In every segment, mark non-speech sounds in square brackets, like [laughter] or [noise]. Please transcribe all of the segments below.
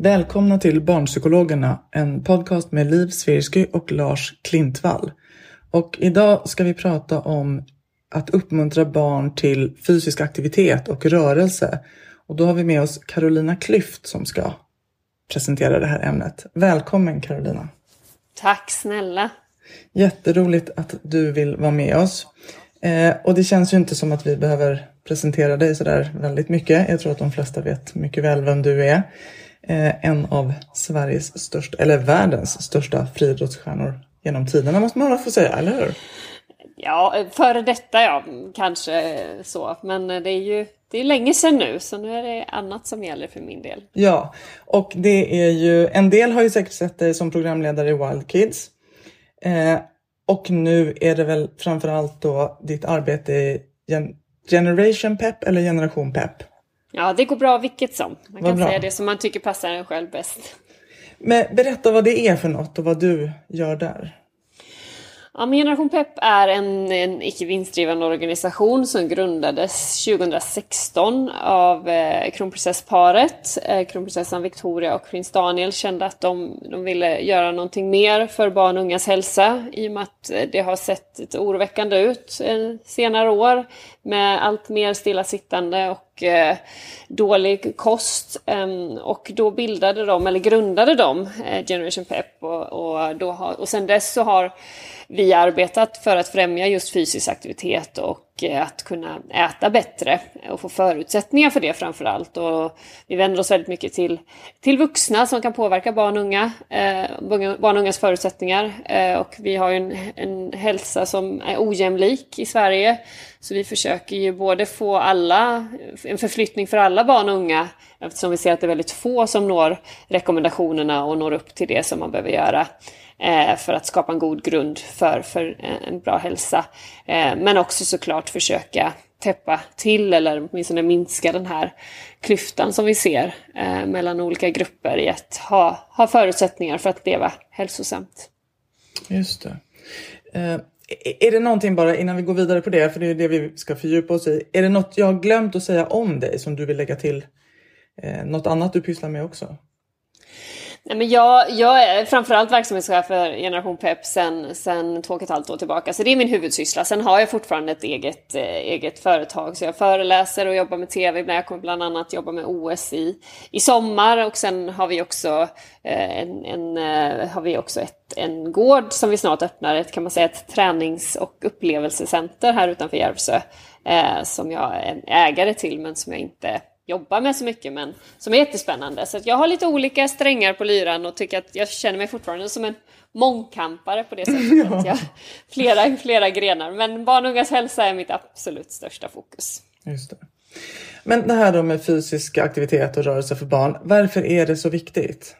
Välkomna till Barnpsykologerna, en podcast med Liv Svirsky och Lars Klintvall. Och idag ska vi prata om att uppmuntra barn till fysisk aktivitet och rörelse. Och då har vi med oss Carolina Klyft som ska presentera det här ämnet. Välkommen Carolina! Tack snälla! Jätteroligt att du vill vara med oss. Eh, och det känns ju inte som att vi behöver presentera dig sådär väldigt mycket. Jag tror att de flesta vet mycket väl vem du är. Eh, en av Sveriges största, eller världens största friidrottsstjärnor genom tiderna måste man få säga, eller hur? Ja, före detta ja, kanske så. Men det är ju det är länge sedan nu, så nu är det annat som gäller för min del. Ja, och det är ju, en del har ju säkert sett dig som programledare i Wild Kids. Eh, och nu är det väl framförallt då ditt arbete i Gen Generation Pep eller Generation Pep? Ja, det går bra vilket som. Man kan säga det som man tycker passar en själv bäst. Men berätta vad det är för något och vad du gör där. Ja, men Generation Pep är en, en icke vinstdrivande organisation som grundades 2016 av eh, kronprinsessparet. Eh, kronprinsessan Victoria och prins Daniel kände att de, de ville göra någonting mer för barn och ungas hälsa i och med att eh, det har sett lite oroväckande ut eh, senare år med allt mer stillasittande och eh, dålig kost. Ehm, och då bildade de, eller grundade de, eh, Generation Pep och, och, då har, och sen dess så har vi arbetat för att främja just fysisk aktivitet och eh, att kunna äta bättre och få förutsättningar för det framför allt. Och vi vänder oss väldigt mycket till, till vuxna som kan påverka barn och unga, eh, barn och ungas förutsättningar. Eh, och vi har ju en, en hälsa som är ojämlik i Sverige. Så vi försöker ju både få alla, en förflyttning för alla barn och unga eftersom vi ser att det är väldigt få som når rekommendationerna och når upp till det som man behöver göra Eh, för att skapa en god grund för, för eh, en bra hälsa. Eh, men också såklart försöka täppa till eller åtminstone minska den här klyftan som vi ser eh, mellan olika grupper i att ha, ha förutsättningar för att leva hälsosamt. Just det. Eh, är det någonting bara innan vi går vidare på det, för det är det vi ska fördjupa oss i. Är det något jag har glömt att säga om dig som du vill lägga till? Eh, något annat du pysslar med också? Nej, men jag, jag är framförallt verksamhetschef för Generation Pep sen, sen två och ett halvt år tillbaka. Så det är min huvudsyssla. Sen har jag fortfarande ett eget, eh, eget företag. Så jag föreläser och jobbar med tv. Jag kommer bland annat jobba med OS i, i sommar. Och sen har vi också, eh, en, en, eh, har vi också ett, en gård som vi snart öppnar. Ett, kan man säga, ett tränings och upplevelsecenter här utanför Järvsö. Eh, som jag är ägare till men som jag inte jobbar med så mycket men som är jättespännande. Så jag har lite olika strängar på lyran och tycker att jag känner mig fortfarande som en mångkampare på det sättet. [laughs] Att jag, flera, flera grenar. Men barn och ungas hälsa är mitt absolut största fokus. Just det. Men det här då med fysisk aktivitet och rörelse för barn. Varför är det så viktigt?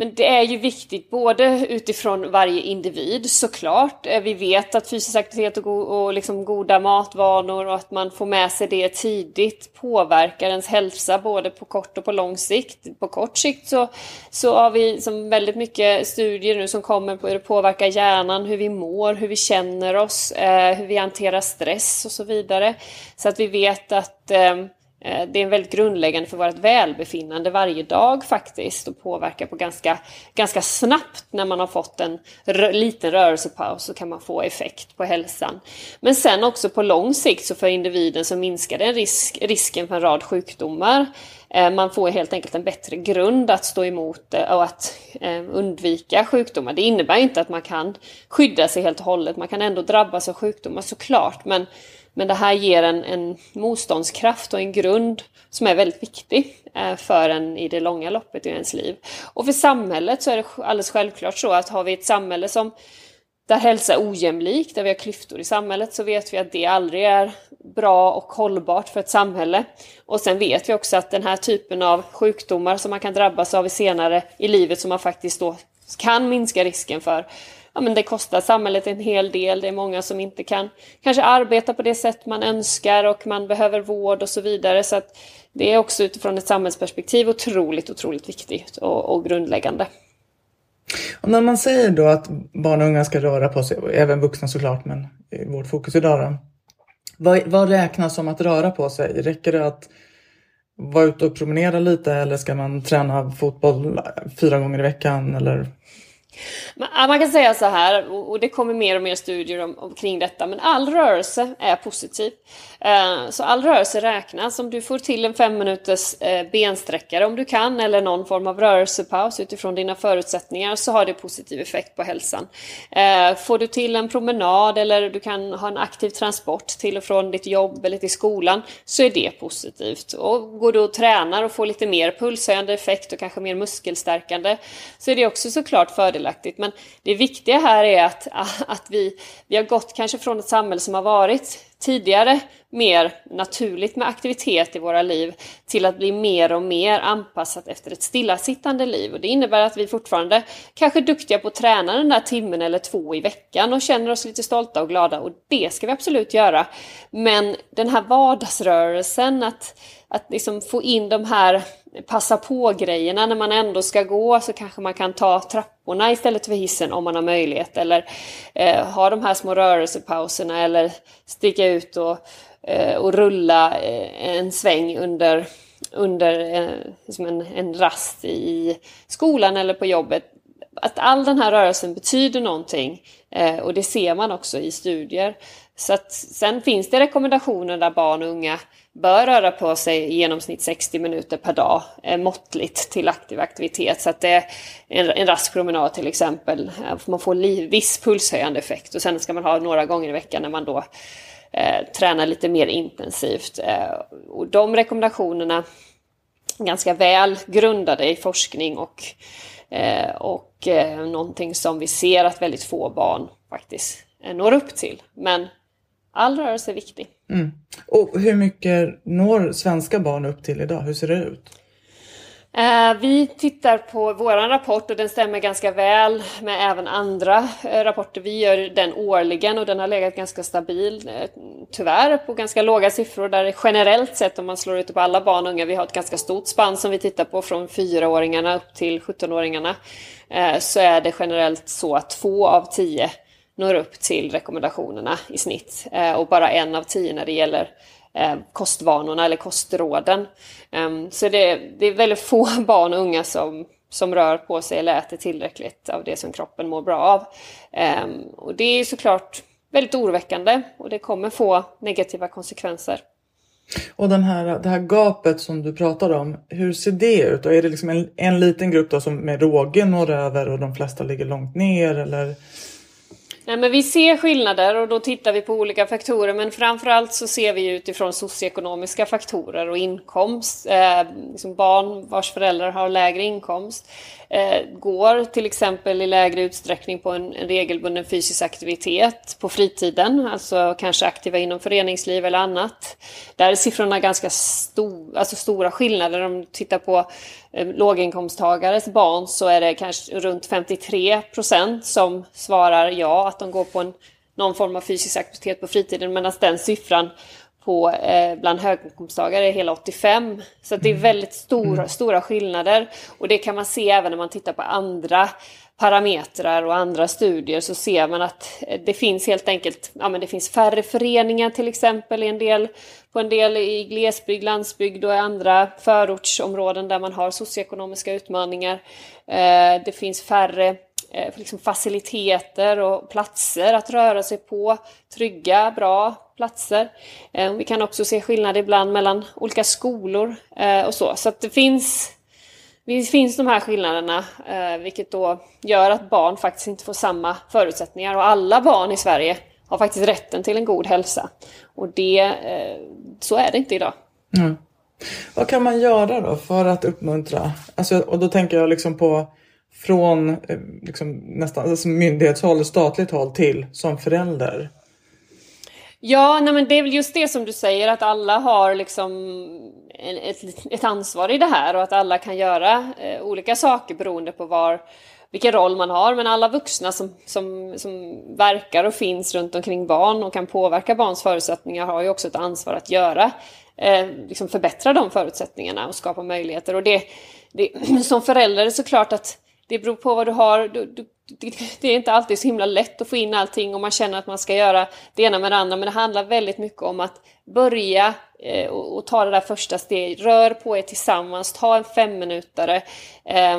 Men det är ju viktigt både utifrån varje individ såklart. Eh, vi vet att fysisk aktivitet och, go och liksom goda matvanor och att man får med sig det tidigt påverkar ens hälsa både på kort och på lång sikt. På kort sikt så, så har vi som väldigt mycket studier nu som kommer på hur det påverkar hjärnan, hur vi mår, hur vi känner oss, eh, hur vi hanterar stress och så vidare. Så att vi vet att Eh, Eh, det är väldigt grundläggande för vårt välbefinnande varje dag faktiskt och påverkar på ganska, ganska snabbt när man har fått en liten rörelsepaus så kan man få effekt på hälsan. Men sen också på lång sikt så för individen så minskar den risk, risken för en rad sjukdomar. Eh, man får helt enkelt en bättre grund att stå emot eh, och att undvika sjukdomar. Det innebär inte att man kan skydda sig helt och hållet. Man kan ändå drabbas av sjukdomar såklart men men det här ger en, en motståndskraft och en grund som är väldigt viktig eh, för en i det långa loppet i ens liv. Och för samhället så är det alldeles självklart så att har vi ett samhälle som där hälsa är ojämlik, där vi har klyftor i samhället, så vet vi att det aldrig är bra och hållbart för ett samhälle. Och sen vet vi också att den här typen av sjukdomar som man kan drabbas av senare i livet som man faktiskt då kan minska risken för, ja, men det kostar samhället en hel del. Det är många som inte kan kanske arbeta på det sätt man önskar och man behöver vård och så vidare. Så att det är också utifrån ett samhällsperspektiv otroligt, otroligt viktigt och, och grundläggande. Och när man säger då att barn och unga ska röra på sig, även vuxna såklart, men vårt fokus idag då. Vad, vad räknas som att röra på sig? Räcker det att vara ute och promenera lite eller ska man träna fotboll fyra gånger i veckan? Eller man kan säga så här, och det kommer mer och mer studier om, om, kring detta, men all rörelse är positiv. Eh, så all rörelse räknas. Om du får till en fem minuters eh, bensträckare om du kan, eller någon form av rörelsepaus utifrån dina förutsättningar, så har det positiv effekt på hälsan. Eh, får du till en promenad eller du kan ha en aktiv transport till och från ditt jobb eller till skolan, så är det positivt. Och går du och tränar och får lite mer pulshöjande effekt och kanske mer muskelstärkande, så är det också såklart fördelaktigt fördelaktigt. Men det viktiga här är att, att vi, vi har gått kanske från ett samhälle som har varit tidigare mer naturligt med aktivitet i våra liv till att bli mer och mer anpassat efter ett stillasittande liv. Och det innebär att vi fortfarande kanske är duktiga på att träna den där timmen eller två i veckan och känner oss lite stolta och glada och det ska vi absolut göra. Men den här vardagsrörelsen, att att liksom få in de här passa på-grejerna när man ändå ska gå så kanske man kan ta trapporna istället för hissen om man har möjlighet. Eller eh, ha de här små rörelsepauserna eller sticka ut och, Eh, och rulla eh, en sväng under, under liksom en, en rast i skolan eller på jobbet. Att all den här rörelsen betyder någonting och det ser man också i studier. Så att, sen finns det rekommendationer där barn och unga bör röra på sig i genomsnitt 60 minuter per dag eh, måttligt till aktiv aktivitet. Så att det är en, en rask promenad till exempel. Man får li, viss pulshöjande effekt och sen ska man ha några gånger i veckan när man då eh, lite mer intensivt. Eh, och de rekommendationerna är ganska väl grundade i forskning och, eh, och eh, någonting som vi ser att väldigt få barn faktiskt eh, når upp till. Men all rörelse är viktig. Mm. Och hur mycket når svenska barn upp till idag? Hur ser det ut? Eh, vi tittar på vår rapport och den stämmer ganska väl med även andra eh, rapporter. Vi gör den årligen och den har legat ganska stabil, eh, tyvärr, på ganska låga siffror där generellt sett om man slår ut det på alla barn och unga, vi har ett ganska stort spann som vi tittar på från 4-åringarna upp till 17-åringarna, så är det generellt så att två av tio når upp till rekommendationerna i snitt. Och bara en av tio när det gäller Eh, kostvanorna eller kostråden. Ehm, så det, det är väldigt få [laughs] barn och unga som, som rör på sig eller äter tillräckligt av det som kroppen mår bra av. Ehm, och det är såklart väldigt oroväckande och det kommer få negativa konsekvenser. Och den här, det här gapet som du pratar om, hur ser det ut? Och är det liksom en, en liten grupp då som med råge når över och de flesta ligger långt ner? Eller? Nej, men vi ser skillnader och då tittar vi på olika faktorer men framförallt så ser vi utifrån socioekonomiska faktorer och inkomst. Eh, liksom barn vars föräldrar har lägre inkomst Eh, går till exempel i lägre utsträckning på en, en, regelbunden fysisk aktivitet på fritiden, alltså kanske aktiva inom föreningsliv eller annat. Där är siffrorna ganska stor, alltså stora skillnader om du tittar på eh, låginkomsttagares barn så är det kanske runt 53 procent som svarar ja, att de går på en, någon form av fysisk aktivitet på fritiden, medan den siffran på, eh, bland höginkomsttagare är hela 85. Så det är mm. väldigt stora, mm. stora skillnader. Och det kan man se även när man tittar på andra parametrar och andra studier så ser man att det finns helt enkelt ja, men det finns färre föreningar till exempel i en del, på en del i glesbygd, landsbygd och i andra förortsområden där man har socioekonomiska utmaningar. Eh, det finns färre eh, liksom faciliteter och platser att röra sig på, trygga, bra platser. Eh, vi kan också se skillnad ibland mellan olika skolor eh, och så. Så att det finns det finns de här skillnaderna, eh, vilket då gör att barn faktiskt inte får samma förutsättningar. Och alla barn i Sverige har faktiskt rätten till en god hälsa. Och det, så är det inte idag. Mm. Vad kan man göra då för att uppmuntra? Alltså, och då tänker jag liksom på från liksom nästan alltså myndighetshåll, statligt håll till som förälder. Ja, nej men det är väl just det som du säger att alla har liksom ett, ett ansvar i det här och att alla kan göra eh, olika saker beroende på var, vilken roll man har. Men alla vuxna som, som, som verkar och finns runt omkring barn och kan påverka barns förutsättningar har ju också ett ansvar att göra, eh, liksom förbättra de förutsättningarna och skapa möjligheter. Och det, det, [clears throat] som förälder är det såklart att det beror på vad du har. Du, du, det är inte alltid så himla lätt att få in allting och man känner att man ska göra det ena med det andra. Men det handlar väldigt mycket om att börja eh, och, och, ta det där första steget. Rör på er tillsammans, ta en femminutare. Eh,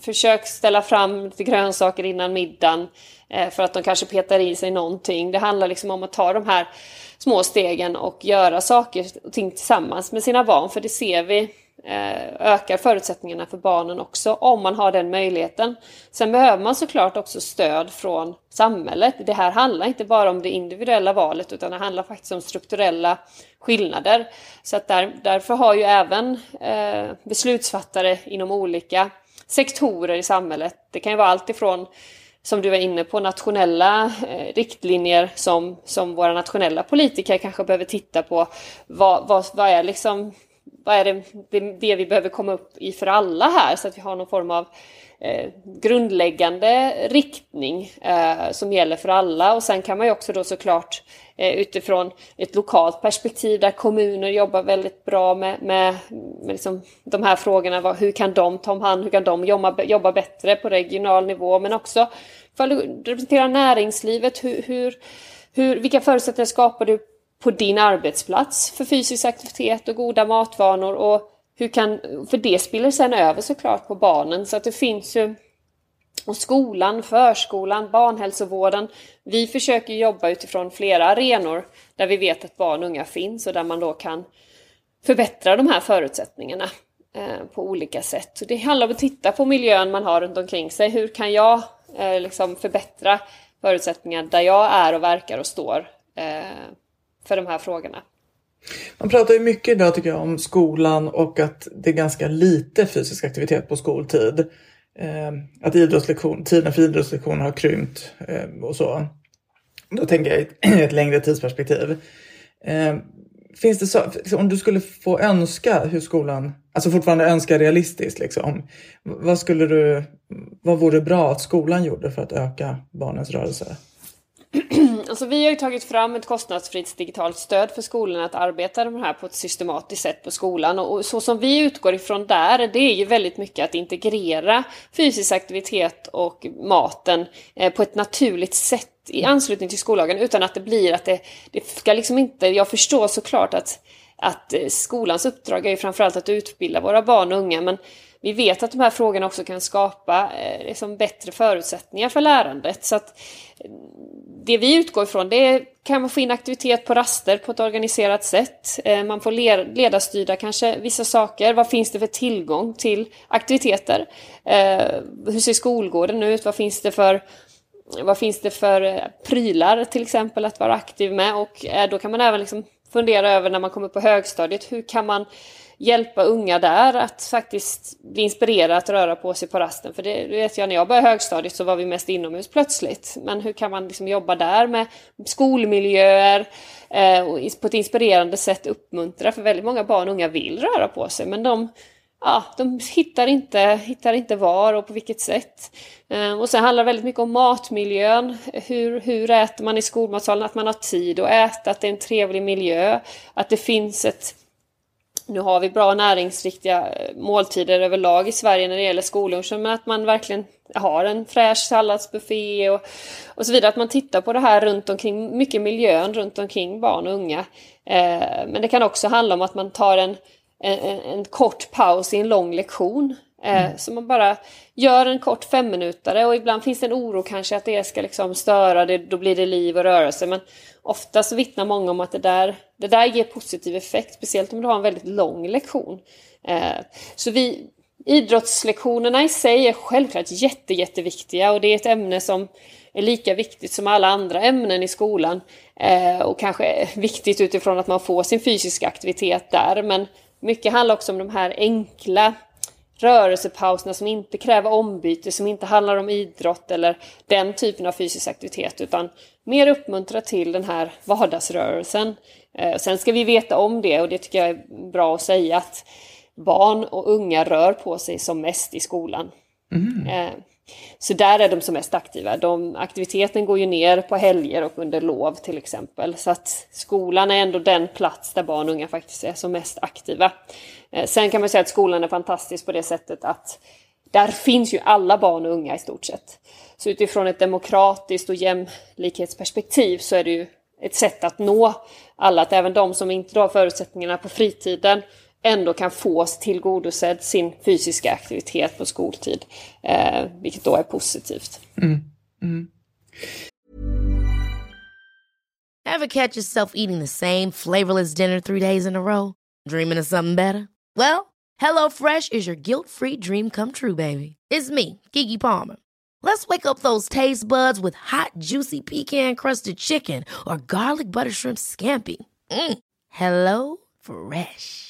försök ställa fram lite grönsaker innan middagen eh, för att de kanske petar i sig någonting. Det handlar liksom om att ta de här små stegen och göra saker och ting tillsammans med sina barn. För det ser vi Eh, ökar förutsättningarna för barnen också om man har den möjligheten. Sen behöver man såklart också stöd från samhället. Det här handlar inte bara om det individuella valet utan det handlar faktiskt om strukturella skillnader. Så att där, därför har ju även eh, beslutsfattare inom olika sektorer i samhället, det kan ju vara allt ifrån som du var inne på, nationella eh, riktlinjer som, som våra nationella politiker kanske behöver titta på. Vad, vad, vad är liksom vad är det, det, det, vi behöver komma upp i för alla här så att vi har någon form av eh, grundläggande riktning eh, som gäller för alla och sen kan man ju också då såklart eh, utifrån ett lokalt perspektiv där kommuner jobbar väldigt bra med, med, med liksom de här frågorna. Vad, hur kan de ta om hand, hur kan de jobba, jobba bättre på regional nivå men också för att representera näringslivet, hur, hur, hur, vilka förutsättningar skapar du på din arbetsplats för fysisk aktivitet och goda matvanor och hur kan, för det spiller sen över såklart på barnen så att det finns ju och skolan, förskolan, barnhälsovården. Vi försöker jobba utifrån flera arenor där vi vet att barn och unga finns och där man då kan förbättra de här förutsättningarna eh, på olika sätt. Så det handlar om att titta på miljön man har runt omkring sig. Hur kan jag eh, liksom förbättra förutsättningar där jag är och verkar och står eh, för de här frågorna. Man pratar ju mycket idag tycker jag om skolan och att det är ganska lite fysisk aktivitet på skoltid. Ehm, att idrottslektion, tiden för idrottslektioner har krympt ehm, och så. Då tänker jag i ett [clears throat] längre tidsperspektiv. Ehm, finns det så, liksom, om du skulle få önska hur skolan, alltså fortfarande önska realistiskt, liksom, vad skulle du, vad vore bra att skolan gjorde för att öka barnens rörelse? [clears throat] alltså vi har ju tagit fram ett kostnadsfritt digitalt stöd för skolorna att arbeta med det här på ett systematiskt sätt på skolan. Och så som vi utgår ifrån där, det är ju väldigt mycket att integrera fysisk aktivitet och maten eh, på ett naturligt sätt i anslutning till skollagen utan att det blir att det, det ska liksom inte, jag förstår såklart att, att eh, skolans uppdrag är ju framförallt att utbilda våra barn och unga men vi vet att de här frågorna också kan skapa eh, liksom bättre förutsättningar för lärandet. Så att eh, det vi utgår ifrån det är, kan man få in aktivitet på raster på ett organiserat sätt. Eh, man får ledarstyrda kanske vissa saker. Vad finns det för tillgång till aktiviteter? Hur ser skolgården ut? Vad finns det för vad finns det för prylar till exempel att vara aktiv med? Och då kan man även liksom fundera över när man kommer på högstadiet, hur kan man hjälpa unga där att faktiskt bli inspirerade att röra på sig på rasten. För det vet jag, när jag började högstadiet så var vi mest inomhus plötsligt. Men hur kan man liksom jobba där med skolmiljöer eh, och på ett inspirerande sätt uppmuntra? För väldigt många barn och unga vill röra på sig men de ja, de hittar inte, hittar inte var och på vilket sätt. Eh, och sen handlar det väldigt mycket om matmiljön. Hur, hur äter man i skolmatsalen? Att man har tid att äta, att det är en trevlig miljö. Att det finns ett nu har vi bra näringsriktiga eh, måltider överlag i Sverige när det gäller skollunchen, men att man verkligen har en fräsch salladsbuffé och, och så vidare. Att man tittar på det här runt omkring, mycket miljön runt omkring barn och unga. Eh, men det kan också handla om att man tar en, en, en kort paus i en lång lektion. Eh, mm. Så man bara gör en kort femminutare och ibland finns det en oro kanske att det ska liksom störa, det, då blir det liv och rörelse. Men oftast vittnar många om att det där, det där ger positiv effekt, speciellt om du har en väldigt lång lektion. Eh, så vi, idrottslektionerna i sig är självklart jätte, jätteviktiga och det är ett ämne som är lika viktigt som alla andra ämnen i skolan. Eh, och kanske viktigt utifrån att man får sin fysiska aktivitet där. Men mycket handlar också om de här enkla rörelsepauserna som inte kräver ombyte, som inte handlar om idrott eller den typen av fysisk aktivitet, utan mer uppmuntra till den här vardagsrörelsen. Eh, sen ska vi veta om det och det tycker jag är bra att säga att barn och unga rör på sig som mest i skolan. Mm. Så där är de som mest aktiva. De, aktiviteten går ju ner på helger och under lov till exempel. Så att skolan är ändå den plats där barn och unga faktiskt är som mest aktiva. Eh, sen kan man säga att skolan är fantastisk på det sättet att där finns ju alla barn och unga i stort sett. Så utifrån ett demokratiskt och jämlikhetsperspektiv så är det ju ett sätt att nå alla, att även de som inte har förutsättningarna på fritiden ändå kan få tillgodosedd sin fysiska aktivitet på skoltid. Eh, vilket då är positivt. Mm. Mm. Have catch yourself eating the same flavorless dinner three days in a row? Dreaming of something better? Well, hello fresh is your guilt free dream come true baby. It's me, Gigi Palmer. Let's wake up those taste buds with hot juicy pecan crusted chicken or garlic butter shrimp scampi. Mm. Hello Fresh.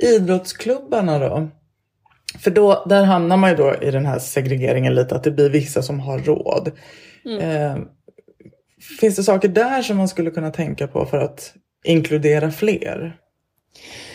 Idrottsklubbarna då? För då, där hamnar man ju då i den här segregeringen lite, att det blir vissa som har råd. Mm. Eh, finns det saker där som man skulle kunna tänka på för att inkludera fler?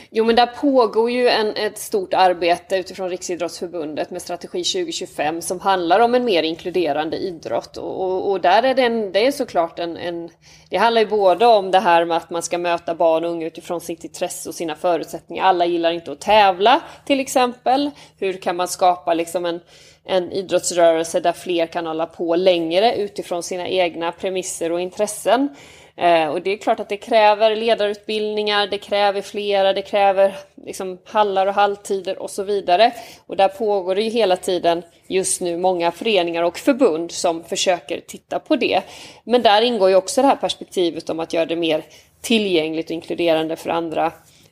Jo men där pågår ju en, ett stort arbete utifrån Riksidrottsförbundet med Strategi 2025 som handlar om en mer inkluderande idrott. Och, och, och där är det, en, det är såklart en, en... Det handlar ju både om det här med att man ska möta barn och unga utifrån sitt intresse och sina förutsättningar. Alla gillar inte att tävla till exempel. Hur kan man skapa liksom en, en idrottsrörelse där fler kan hålla på längre utifrån sina egna premisser och intressen. Eh, och det är klart att det kräver ledarutbildningar, det kräver flera, det kräver liksom hallar och halvtider och så vidare. Och där pågår det ju hela tiden just nu många föreningar och förbund som försöker titta på det. Men där ingår ju också det här perspektivet om att göra det mer tillgängligt och inkluderande för andra.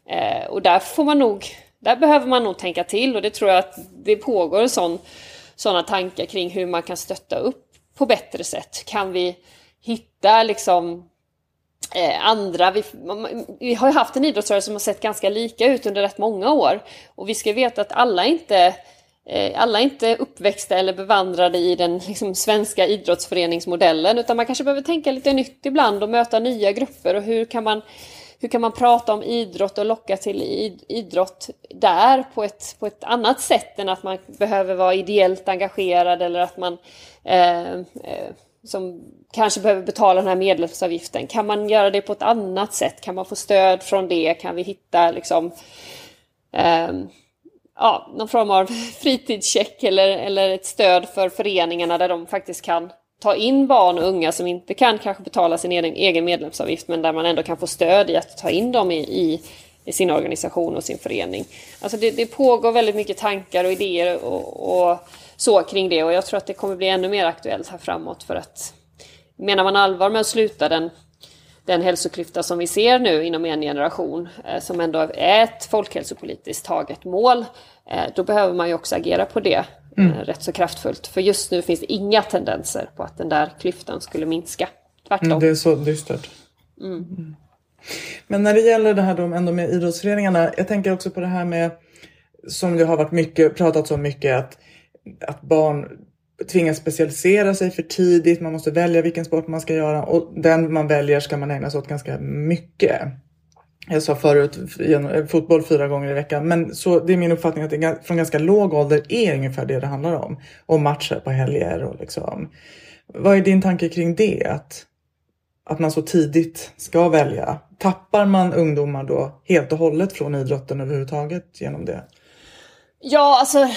Eh, och där får man nog, där behöver man nog tänka till och det tror jag att det pågår sån, sådana tankar kring hur man kan stötta upp på bättre sätt. Kan vi hitta liksom Eh, andra, vi, vi, har ju haft en idrottsrörelse som har sett ganska lika ut under rätt många år. Och vi ska veta att alla inte eh, alla är inte uppväxta eller bevandrade i den liksom, svenska idrottsföreningsmodellen utan man kanske behöver tänka lite nytt ibland och möta nya grupper och hur kan man, hur kan man prata om idrott och locka till idrott där på ett, på ett annat sätt än att man behöver vara ideellt engagerad eller att man eh, eh, som kanske behöver betala den här medlemsavgiften. Kan man göra det på ett annat sätt? Kan man få stöd från det? Kan vi hitta liksom, eh, ja, någon form av [laughs] fritidscheck eller, eller ett stöd för föreningarna där de faktiskt kan ta in barn och unga som inte kan kanske betala sin egen, egen medlemsavgift men där man ändå kan få stöd i att ta in dem i, i, i sin organisation och sin förening. Alltså det, det pågår väldigt mycket tankar och idéer och, och, så kring det och jag tror att det kommer bli ännu mer aktuellt här framåt för att menar man allvar med att sluta den den hälsoklyfta som vi ser nu inom en generation, eh, som ändå är ett folkhälsopolitiskt taget mål, eh, då behöver man ju också agera på det mm. Eh, rätt så kraftfullt. För just nu finns det inga tendenser på att den där klyftan skulle minska. Tvärtom. Mm, det är så dystert. Mm. mm. Men när det gäller det här då ändå med idrottsföreningarna, jag tänker också på det här med som det har varit mycket, pratat om mycket att, att barn tvingas specialisera sig för tidigt. Man måste välja vilken sport man ska göra och den man väljer ska man ägna sig åt ganska mycket. Jag sa förut eh, fotboll fyra gånger i veckan, men så det är min uppfattning att det från ganska låg ålder är ungefär det det handlar om. Och matcher på helger och liksom. Vad är din tanke kring det? Att, att man så tidigt ska välja. Tappar man ungdomar då helt och hållet från idrotten överhuvudtaget genom det? Ja, alltså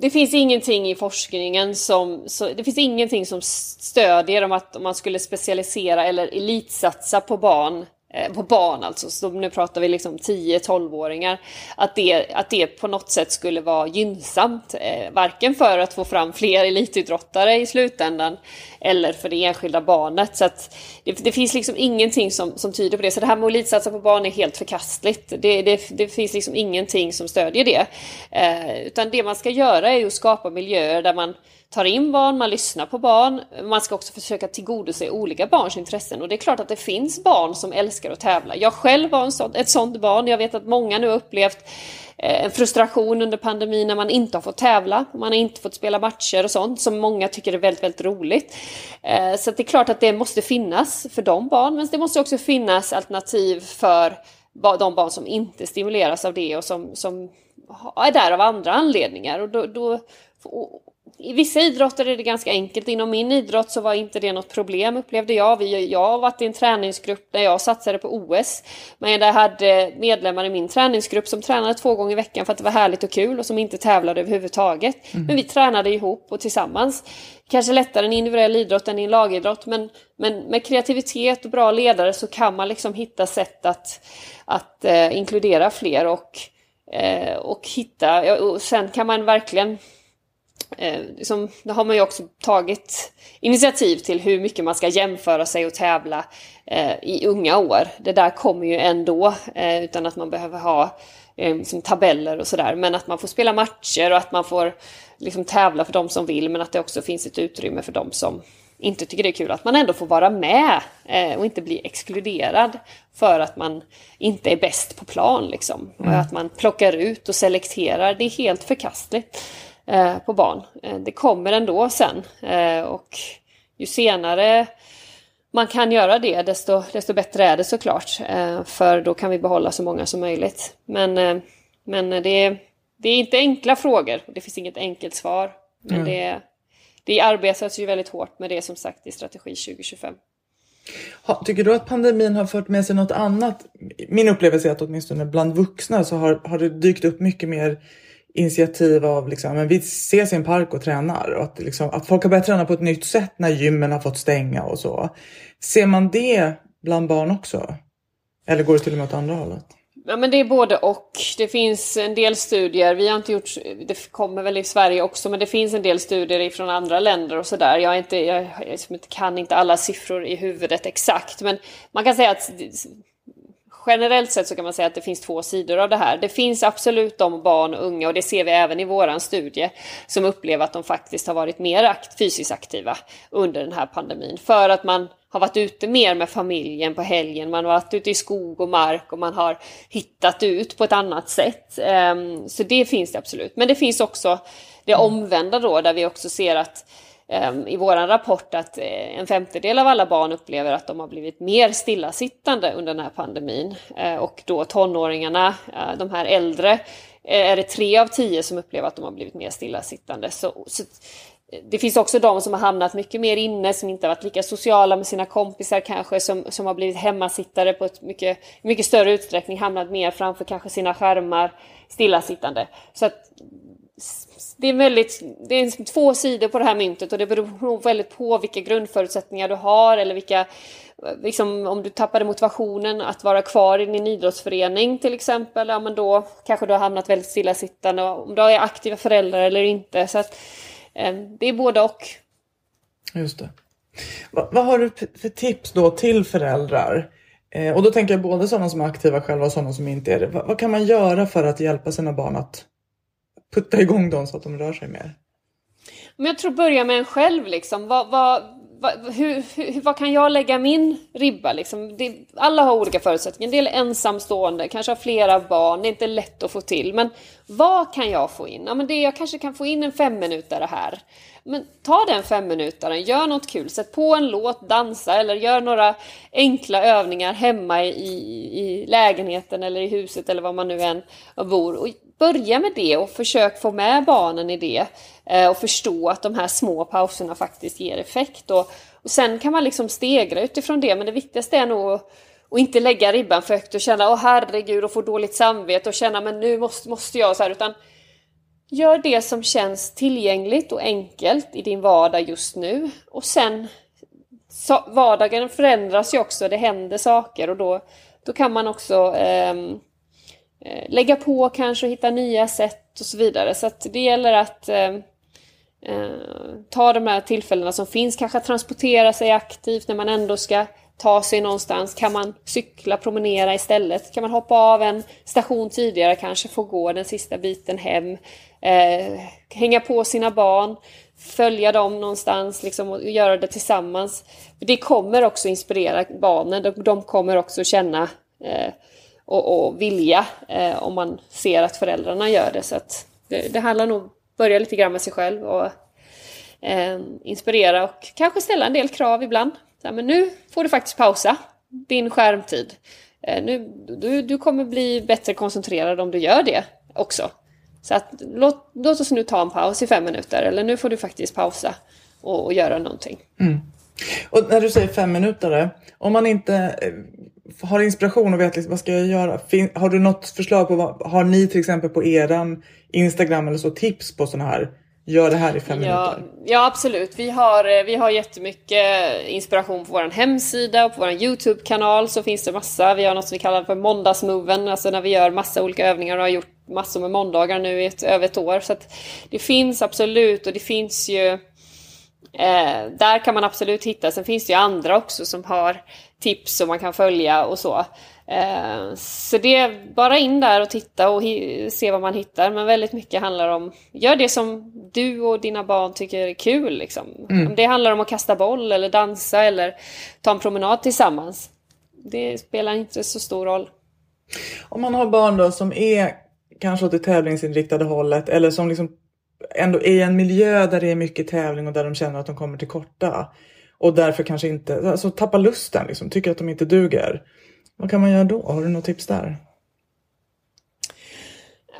det finns ingenting i forskningen som, så, det finns ingenting som stödjer om att om man skulle specialisera eller elitsatsa på barn. Eh, på barn alltså, så nu pratar vi liksom 10-12-åringar, att det, att det på något sätt skulle vara gynnsamt, eh, varken för att få fram fler elitidrottare i slutändan eller för det enskilda barnet. Så att det, det finns liksom ingenting som, som tyder på det. Så det här med att elitsatsa på barn är helt förkastligt. Det, det, det finns liksom ingenting som stödjer det. Eh, utan det man ska göra är att skapa miljöer där man tar in barn, man lyssnar på barn. Man ska också försöka tillgodose olika barns intressen. Och det är klart att det finns barn som älskar att tävla. Jag själv var en sån, ett sånt barn. Jag vet att många nu har upplevt eh, en frustration under pandemin när man inte har fått tävla. Man har inte fått spela matcher och sånt som många tycker är väldigt, väldigt roligt. Eh, så det är klart att det måste finnas för de barn. Men det måste också finnas alternativ för de barn som inte stimuleras av det och som, som är där av andra anledningar. Och då, då i vissa idrotter är det ganska enkelt. Inom min idrott så var inte det något problem upplevde jag. jag har varit i en träningsgrupp där jag satsade på OS. Men jag hade medlemmar i min träningsgrupp som tränade två gånger i veckan för att det var härligt och kul och som inte tävlade överhuvudtaget. Mm. Men vi tränade ihop och tillsammans. Kanske lättare än individuell idrott än i en lagidrott men, men med kreativitet och bra ledare så kan man liksom hitta sätt att, att eh, inkludera fler och, eh, och hitta, och sen kan man verkligen eh, liksom, då har man ju också tagit initiativ till hur mycket man ska jämföra sig och tävla eh, i unga år. Det där kommer ju ändå eh, utan att man behöver ha eh, liksom tabeller och sådär. Men att man får spela matcher och att man får liksom, tävla för de som vill men att det också finns ett utrymme för de som inte tycker det är kul. Att man ändå får vara med eh, och inte bli exkluderad för att man inte är bäst på plan. Liksom. Mm. Och att man plockar ut och selekterar. Det är helt förkastligt. Eh, på barn. Eh, det kommer ändå sen eh, och ju senare man kan göra det desto, desto bättre är det såklart. för då kan vi behålla så många som möjligt. Men, men det, det är inte enkla frågor. Det finns inget enkelt svar. Men mm. det, det arbetas ju väldigt hårt med det som sagt i strategi 2025. Tycker du att pandemin har fört med sig något annat? Min upplevelse är att åtminstone bland vuxna så har, har det dykt upp mycket mer initiativ av liksom, men vi ses i en park och tränar och att, liksom, att folk har börjat träna på ett nytt sätt när gymmen har fått stänga och så. Ser man det bland barn också? Eller går det till och med åt andra hållet? Ja, men det är både och. Det finns en del studier, vi har inte gjort, det kommer väl i Sverige också, men det finns en del studier från andra länder och sådär. Jag, inte, jag, jag liksom kan inte alla siffror i huvudet exakt, men man kan säga att generellt sett så kan man säga att det finns två sidor av det här. Det finns absolut de barn och unga, och det ser vi även i våran studie, som upplever att de faktiskt har varit mer akt fysiskt aktiva under den här pandemin. För att man har varit ute mer med familjen på helgen, man har varit ute i skog och mark och man har hittat ut på ett annat sätt. Ehm, så det finns det absolut. Men det finns också det omvända då, där vi också ser att Ehm, i vår rapport att eh, en femtedel av alla barn upplever att de har blivit mer stillasittande under den här pandemin. Eh, och då tonåringarna, eh, de här äldre, eh, är det tre av tio som upplever att de har blivit mer stillasittande. Så, så eh, det finns också de som har hamnat mycket mer inne, som inte har varit lika sociala med sina kompisar kanske, som, som har blivit hemmasittare på ett mycket, mycket större utsträckning, hamnat mer framför kanske sina skärmar stillasittande. Så att det är, väldigt, det är liksom två sidor på det här myntet och det beror väldigt på vilka grundförutsättningar du har eller vilka, liksom, om du tappade motivationen att vara kvar i din idrottsförening till exempel, ja men då kanske du har hamnat väldigt stillasittande, om du är aktiva föräldrar eller inte. Så att, eh, det är både och. Just det. Va, vad har du för tips då till föräldrar? Eh, och då tänker jag både sådana som är aktiva själva och sådana som inte är det. Va, vad kan man göra för att hjälpa sina barn att putta igång dem så att de rör sig mer? Men jag tror börja med en själv liksom. Vad, vad, vad, hur, hur, vad kan jag lägga min ribba liksom? Det, alla har olika förutsättningar. En del är ensamstående, kanske har flera barn. Det är inte lätt att få till. Men vad kan jag få in? Ja, men det, jag kanske kan få in en femminutare här. Men ta den femminutaren, gör något kul, sätt på en låt, dansa eller gör några enkla övningar hemma i, i lägenheten eller i huset eller var man nu än bor. Och börja med det och försök få med barnen i det eh, och förstå att de här små pauserna faktiskt ger effekt. Och, och sen kan man liksom stegra utifrån det, men det viktigaste är nog att inte lägga ribban för högt och känna åh herregud och få dåligt samvete och känna men nu måste, måste jag så här utan Gör det som känns tillgängligt och enkelt i din vardag just nu. Och sen så, vardagen förändras ju också, det händer saker och då, då kan man också eh, Eh, lägga på kanske och hitta nya sätt och så vidare. Så att det gäller att eh, eh, ta de här tillfällena som finns, kanske transportera sig aktivt när man ändå ska ta sig någonstans. Kan man cykla, promenera istället? Kan man hoppa av en station tidigare, kanske få gå den sista biten hem? Eh, hänga på sina barn, följa dem någonstans liksom, och göra det tillsammans. Det kommer också inspirera barnen. De kommer också känna eh, och, och, vilja eh, om man ser att föräldrarna gör det. Så det, det handlar nog om att börja lite grann med sig själv och eh, inspirera och kanske ställa en del krav ibland. Så här, men nu får du faktiskt pausa din skärmtid. Eh, nu, du, du kommer bli bättre koncentrerad om du gör det också. Så att, låt, låt oss nu ta en paus i fem minuter, eller nu får du faktiskt pausa och, och göra någonting. Mm. Och när du säger fem minuter, om man inte eh, har inspiration och vet liksom, vad ska jag göra? Fin, har du något förslag på vad, har ni till exempel på eran Instagram eller så tips på sådana här Gör det här i fem ja, minuter. Ja, absolut. Vi har, eh, vi har jättemycket inspiration på vår hemsida och på vår YouTube-kanal så finns det massa. Vi har något som vi kallar för måndagsmoven, alltså när vi gör massa olika övningar och har gjort massor med måndagar nu i ett, över ett år. Så det finns absolut och det finns ju eh, där kan man absolut hitta. Sen finns det ju andra också som har tips som man kan följa och så. Eh, så det är bara in där och titta och se vad man hittar. Men väldigt mycket handlar om, gör det som du och dina barn tycker är kul. Liksom. Mm. Om det handlar om att kasta boll eller dansa eller ta en promenad tillsammans. Det spelar inte så stor roll. Om man har barn då som är kanske åt det tävlingsinriktade hållet eller som liksom ändå är i en miljö där det är mycket tävling och där de känner att de kommer till korta. Och därför kanske inte, alltså tappar lusten, liksom, tycker att de inte duger. Vad kan man göra då? Har du något tips där?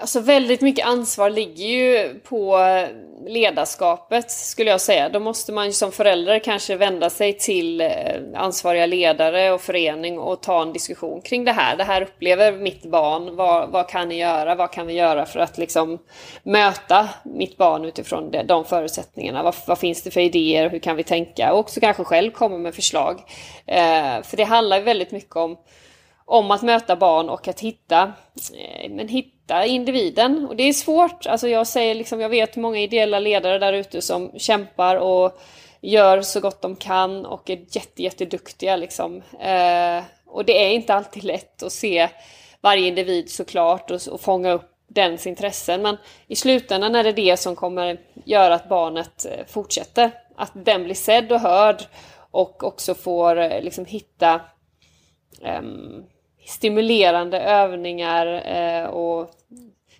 Alltså väldigt mycket ansvar ligger ju på ledarskapet skulle jag säga. Då måste man ju som förälder kanske vända sig till eh, ansvariga ledare och förening och ta en diskussion kring det här. Det här upplever mitt barn. Vad, vad kan ni göra? Vad kan vi göra för att liksom möta mitt barn utifrån de, de förutsättningarna? Vad, vad, finns det för idéer? Hur kan vi tänka? Och också kanske själv komma med förslag. Eh, för det handlar ju väldigt mycket om om att möta barn och att hitta, eh, men hitta individen. Och det är svårt. Alltså jag, säger liksom, jag vet många ideella ledare där ute som kämpar och gör så gott de kan och är jätte, jätteduktiga. Liksom. Eh, och det är inte alltid lätt att se varje individ såklart och, och fånga upp dens intressen. Men i slutändan är det det som kommer göra att barnet eh, fortsätter. Att den blir sedd och hörd och också får eh, liksom hitta um, stimulerande övningar eh, och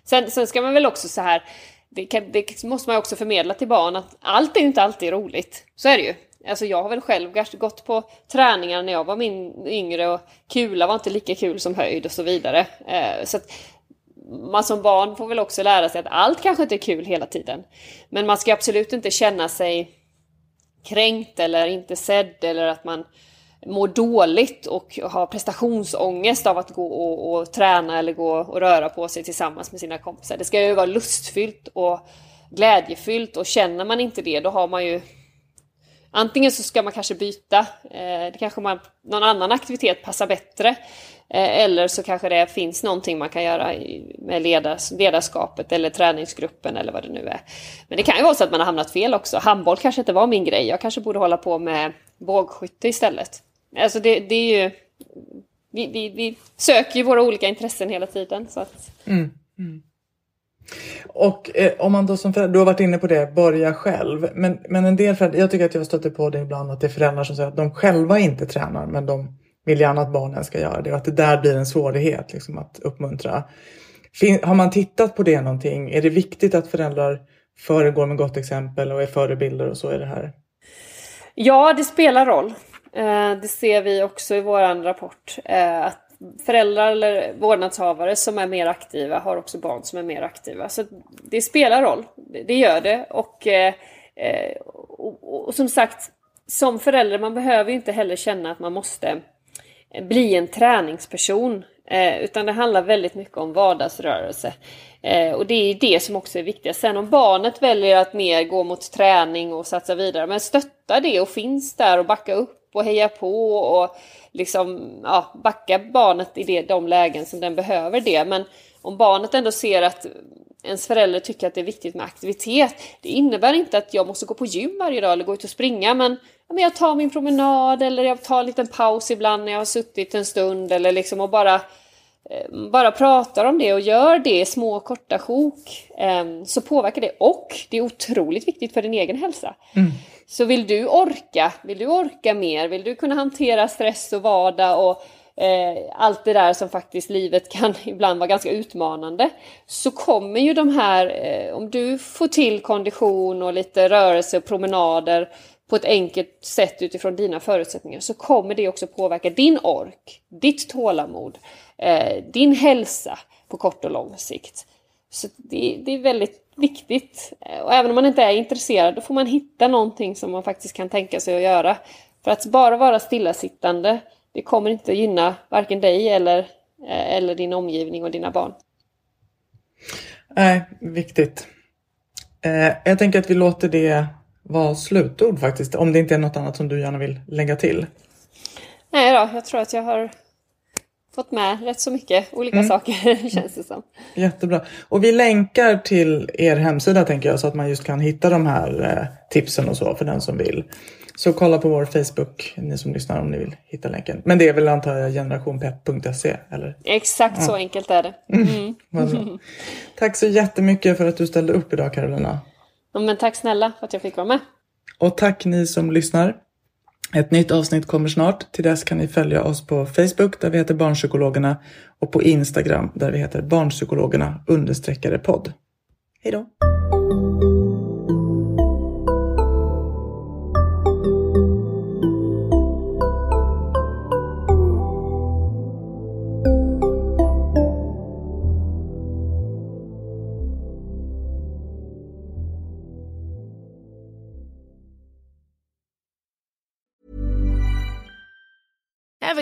sen, sen ska man väl också så här det, kan, det, måste man också förmedla till barn att allt är inte alltid roligt. Så är det ju. Alltså jag har väl själv gått på träningar när jag var min yngre och kula var inte lika kul som höjd och så vidare. Eh, så att man som barn får väl också lära sig att allt kanske inte är kul hela tiden. Men man ska absolut inte känna sig kränkt eller inte sedd eller att man mår dåligt och har prestationsångest av att gå och, och, träna eller gå och röra på sig tillsammans med sina kompisar. Det ska ju vara lustfyllt och glädjefyllt och känner man inte det då har man ju Antingen så ska man kanske byta, eh, det kanske man, någon annan aktivitet passar bättre. Eh, eller så kanske det finns någonting man kan göra med ledars, ledarskapet eller träningsgruppen eller vad det nu är. Men det kan ju vara så att man har hamnat fel också. Handboll kanske inte var min grej. Jag kanske borde hålla på med bågskytte istället. Alltså det, det är ju... Vi, vi, vi, söker ju våra olika intressen hela tiden. Så att... Mm, mm. Och eh, om man då som förälder, du har varit inne på det, börja själv. Men, men en del föräldrar, jag tycker att jag stöter på det ibland att det är föräldrar som säger att de själva inte tränar men de vill gärna att barnen ska göra det och att det där blir en svårighet liksom, att uppmuntra. Fin, har man tittat på det någonting? Är det viktigt att föräldrar föregår med gott exempel och är förebilder och så i det här? Ja, det spelar roll. Eh, det ser vi också i vår rapport. Eh, att föräldrar eller vårdnadshavare som är mer aktiva har också barn som är mer aktiva. Så det spelar roll. Det gör det. Eh, och, och, och som sagt, som förälder, man behöver inte heller känna att man måste bli en träningsperson. utan det handlar väldigt mycket om vardagsrörelse. och det är det som också är viktigt. Sen om barnet väljer att mer gå mot träning och satsa vidare, men stötta det och finns där och backa upp och heja på och liksom ja, backa barnet i det, de lägen som den behöver det. Men om barnet ändå ser att ens förälder tycker att det är viktigt med aktivitet. Det innebär inte att jag måste gå på gym varje dag eller gå ut och springa men, men jag tar min promenad eller jag tar en liten paus ibland när jag har suttit en stund eller liksom och bara bara pratar om det och gör det i små korta sjok ehm, så påverkar det och det är otroligt viktigt för din egen hälsa. Mm. Så vill du orka, vill du orka mer, vill du kunna hantera stress och vardag och eh, allt det där som faktiskt livet kan [laughs] ibland vara ganska utmanande. Så kommer ju de här, eh, om du får till kondition och lite rörelse och promenader på ett enkelt sätt utifrån dina förutsättningar så kommer det också påverka din ork, ditt tålamod, eh, din hälsa på kort och lång sikt. Så det, det är väldigt viktigt. Och även om man inte är intresserad, då får man hitta någonting som man faktiskt kan tänka sig att göra. För att bara vara stillasittande, det kommer inte att gynna varken dig eller, eh, eller din omgivning och dina barn. Nej, viktigt. Eh, jag tänker att vi låter det vara slutord faktiskt, om det inte är något annat som du gärna vill lägga till. Nej då, jag tror att jag har fått med rätt så mycket olika mm. saker [laughs] känns det som. Jättebra. Och vi länkar till er hemsida tänker jag så att man just kan hitta de här eh, tipsen och så för den som vill. Så kolla på vår Facebook, ni som lyssnar om ni vill hitta länken. Men det är väl antar jag generationpepp.se eller? Exakt ja. så enkelt är det. [laughs] Mm. Mm. [laughs] tack så jättemycket för att du ställde upp idag Carolina. Ja, men tack snälla för att jag fick vara med. Och tack ni som lyssnar. Ett nytt avsnitt kommer snart. Till dess kan ni följa oss på Facebook där vi heter Barnpsykologerna och på Instagram där vi heter Barnpsykologerna understreckare podd. Hej då!